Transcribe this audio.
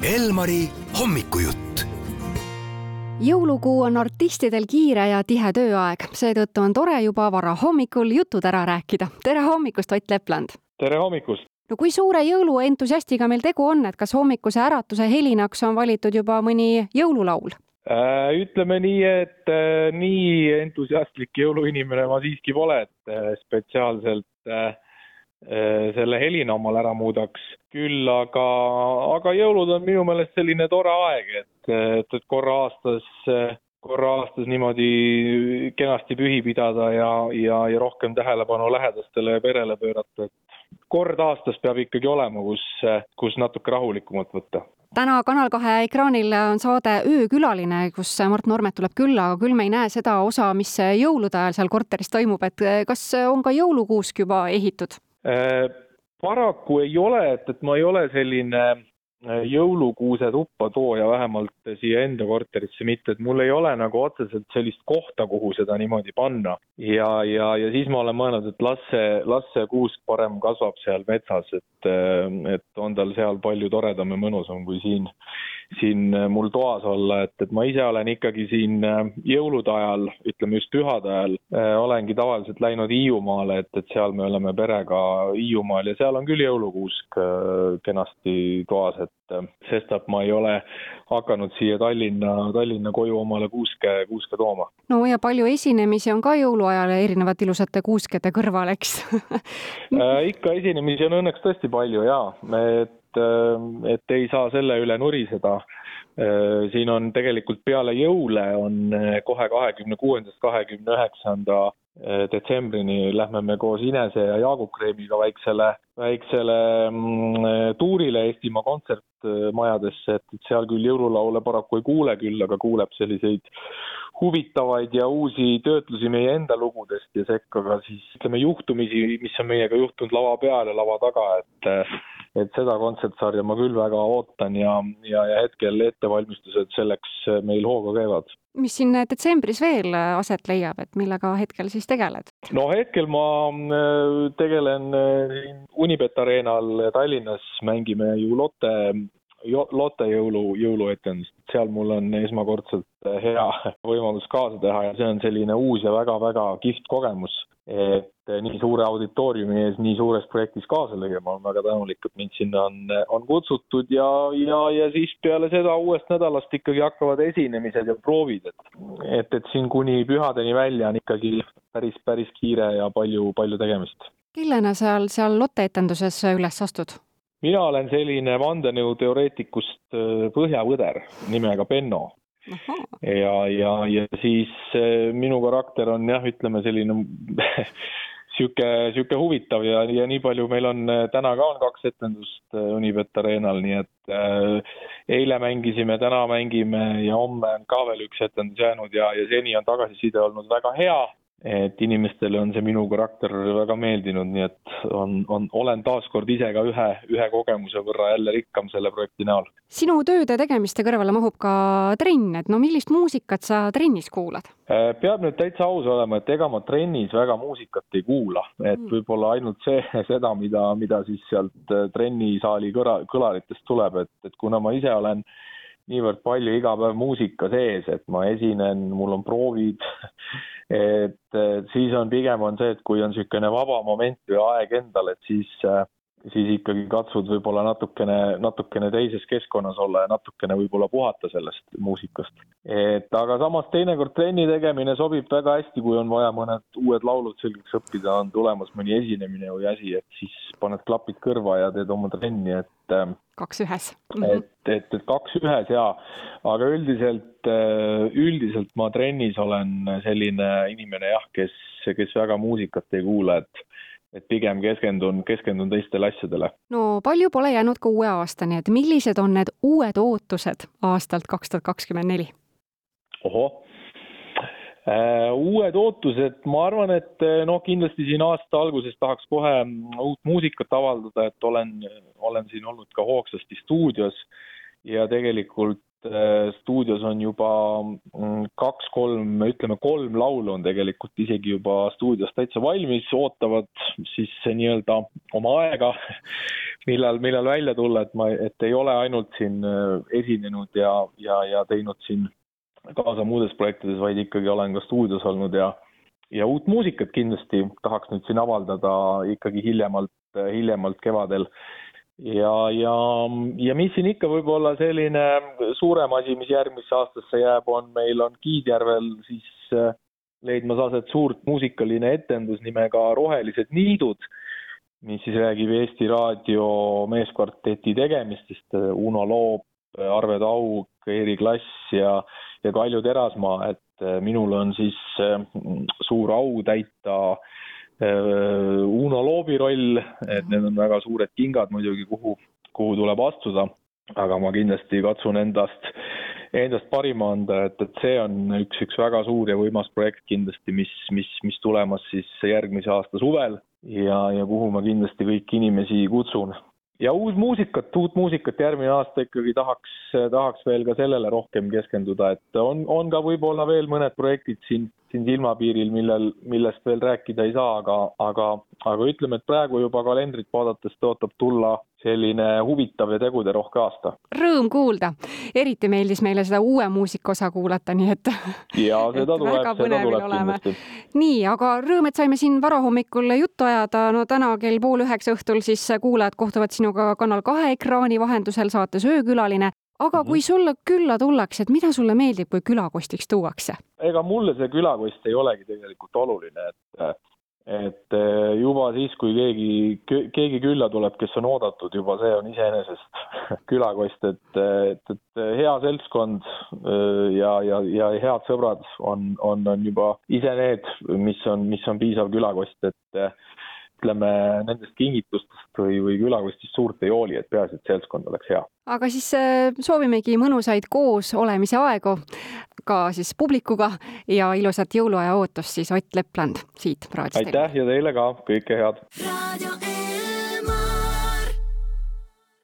Elmari hommikujutt. jõulukuu on artistidel kiire ja tihe tööaeg, seetõttu on tore juba varahommikul jutud ära rääkida. tere hommikust, Ott Lepland! tere hommikust! no kui suure jõuluentusiastiga meil tegu on, et kas hommikuse äratuse helinaks on valitud juba mõni jõululaul? Äh, ütleme nii, et äh, nii entusiastlik jõuluinimene ma siiski pole, et äh, spetsiaalselt selle helina omal ära muudaks. küll aga, aga jõulud on minu meelest selline tore aeg, et, et, et korra aastas, korra aastas niimoodi kenasti pühi pidada ja, ja, ja rohkem tähelepanu lähedastele ja perele pöörata, et kord aastas peab ikkagi olema, kus, kus natuke rahulikumalt võtta täna Kanal kahe ekraanil on saade Öökülaline, kus Mart Normet tuleb külla, aga küll me ei näe seda osa, mis jõulude ajal seal korteris toimub, et kas on ka jõulukuusk juba ehitud? Äh, paraku ei ole, et, et ma ei ole selline Äh, jõulukuuse tuppa tooja vähemalt siia enda korterisse mitte, et mul ei ole nagu otseselt sellist kohta, kuhu seda niimoodi panna. ja, ja, ja siis ma olen mõelnud, et las see, las see kuusk parem kasvab seal metsas, et, äh, et on tal seal palju toredam ja mõnusam kui siin, siin mul toas olla, et, et ma ise olen ikkagi siin äh, jõulude ajal, ütleme just pühade ajal, olengi tavaliselt läinud Hiiumaale, et, et seal me oleme perega Hiiumaal ja seal on küll jõulukuusk kenasti toas, et äh, sestap ma ei ole hakanud siia Tallinna, Tallinna koju omale kuuske, kuuske tooma. no ja palju esinemisi on ka jõuluajal erinevate ilusate kuuskede kõrval, eks äh, ikka esinemisi on õnneks tõesti palju jaa, et, äh, et ei saa selle üle nuriseda. Siin on tegelikult peale jõule on kohe kahekümne kuuendast kahekümne üheksanda detsembrini lähme me koos Inese ja Jaagup Kreemiga väiksele, väiksele mm, tuurile Eestimaa kontsertmajadesse, et, et seal küll jõululaule paraku ei kuule küll, aga kuuleb selliseid huvitavaid ja uusi töötlusi meie enda lugudest ja sekka ka siis ütleme juhtumisi, mis on meiega juhtunud lava peal ja lava taga, et et seda kontsertsarja ma küll väga ootan ja, ja, ja hetkel ettevalmistused selleks meil hooga käivad mis siin detsembris veel aset leiab, et millega hetkel siis tegeled? No hetkel ma äh, tegelen äh, Unibet Arenal Tallinnas, mängime ju Lotte, Lotte jõulu, jõuluetendust, seal mul on esmakordselt hea võimalus kaasa teha ja see on selline uus ja väga-väga kihvt kogemus et nii suure auditooriumi ees nii suures projektis kaasa lüüa, ma olen väga tänulik, et mind sinna on, on kutsutud ja, ja, ja siis peale seda uuest nädalast ikkagi hakkavad esinemised ja proovid, et et, et siin kuni pühadeni välja on ikkagi päris, päris kiire ja palju, palju tegemist. kellena seal, seal Lotte etenduses üles astud? Mina olen selline vandenõuteoreetikust äh, põhjavõder nimega Benno. Ja, ja, ja siis äh, minu karakter on jah, ütleme selline sihuke, sihuke huvitav ja, ja nii palju meil on, äh, täna ka on kaks etendust Unibet Arenal, nii et äh, eile mängisime, täna mängime ja homme on ka veel üks etendus jäänud ja, ja seni on tagasiside olnud väga hea et inimestele on see minu karakter väga meeldinud, nii et on, on, olen taaskord ise ka ühe, ühe kogemuse võrra jälle rikkam selle projekti näol. sinu tööde tegemiste kõrvale mahub ka trenn, et no millist muusikat sa trennis kuulad? Äh, peab nüüd täitsa aus olema, et ega ma trennis väga muusikat ei kuula, et mm. võib-olla ainult see, seda, mida, mida siis sealt äh, trennisaali kõra, kõlaritest tuleb, et, et kuna ma ise olen niivõrd palju iga päev muusika sees, et ma esinen, mul on proovid et siis on pigem on see, et kui on niisugune vaba moment või aeg endal, et siis äh, siis ikkagi katsud võib-olla natukene, natukene teises keskkonnas olla ja natukene võib-olla puhata sellest muusikast. et aga samas teinekord trenni tegemine sobib väga hästi, kui on vaja mõned uued laulud selgeks õppida, on tulemas mõni esinemine või asi, et siis paned klapid kõrva ja teed oma trenni, et ähm, kaks ühes mm. -hmm. et, et, et kaks ühes jaa, aga üldiselt, äh, üldiselt ma trennis olen selline inimene jah, kes, kes väga muusikat ei kuula, et et pigem keskendun, keskendun teistele asjadele. no palju pole jäänud ka uue aastani, et millised on need uued ootused aastalt kaks tuhat kakskümmend neli? ohoh uued ootused, ma arvan, et äh, noh, kindlasti siin aasta alguses tahaks kohe uut muusikat avaldada, et olen, olen siin olnud ka hoogsasti stuudios. Ja tegelikult äh, stuudios on juba mm, kaks-kolm, ütleme kolm laulu on tegelikult isegi juba stuudios täitsa valmis, ootavad siis nii-öelda oma aega, millal, millal välja tulla, et ma, et ei ole ainult siin äh, esinenud ja, ja, ja teinud siin kaasa muudes projektides, vaid ikkagi olen ka stuudios olnud ja ja uut muusikat kindlasti tahaks nüüd siin avaldada ikkagi hiljemalt, hiljemalt kevadel. ja, ja, ja mis siin ikka võib-olla selline suurem asi, mis järgmisse aastasse jääb, on meil on Kiidjärvel siis äh, leidmas aset suurt muusikaline etendus nimega Rohelised niidud, mis siis räägib Eesti Raadio meeskvarteti tegemistest, Uno Loop, Arve Taug, Eeri Klass ja, ja Kalju Terasmaa, et äh, minul on siis äh, suur au täita äh, Uno Loobi roll, et need on väga suured kingad muidugi, kuhu, kuhu tuleb astuda, aga ma kindlasti katsun endast, endast parima anda, et, et see on üks, üks väga suur ja võimas projekt kindlasti, mis, mis, mis tulemas siis järgmise aasta suvel. Ja, ja kuhu ma kindlasti kõiki inimesi kutsun ja uut muusikat, uut muusikat järgmine aasta ikkagi tahaks, tahaks veel ka sellele rohkem keskenduda, et on, on ka võib-olla veel mõned projektid siin, siin silmapiiril, millel, millest veel rääkida ei saa, aga, aga, aga ütleme, et praegu juba kalendrit vaadates tõotab tulla selline huvitav ja teguderohke aasta. Rõõm kuulda, eriti meeldis meile seda uue muusika osa kuulata, nii et. ja seda tuleb, seda tuleb kindlasti. nii, aga rõõm, et saime siin varahommikul juttu ajada. no täna kell pool üheksa õhtul siis kuulajad kohtuvad sinuga Kanal kahe ekraani vahendusel saates Öökülaline aga -hmm. kui sulle külla tullakse, et mida sulle meeldib, kui külakostiks tuuakse? ega mulle see külakost ei olegi tegelikult oluline, et et eh, juba siis, kui keegi, keegi külla tuleb, kes on oodatud, juba see on iseenesest külakost, et, et, et hea seltskond eh, ja, ja, ja head sõbrad on, on, on juba ise need, mis on, mis on piisav külakost, et ütleme, nendest kingitustest või, või külakostist suurt ei hooli, et peaasi, et seltskond oleks hea. aga siis äh, soovimegi mõnusaid koos olemise aegu ka siis publikuga ja ilusat jõuluaja ootust siis Ott Lepland siit raadiost. aitäh ja teile ka, kõike head!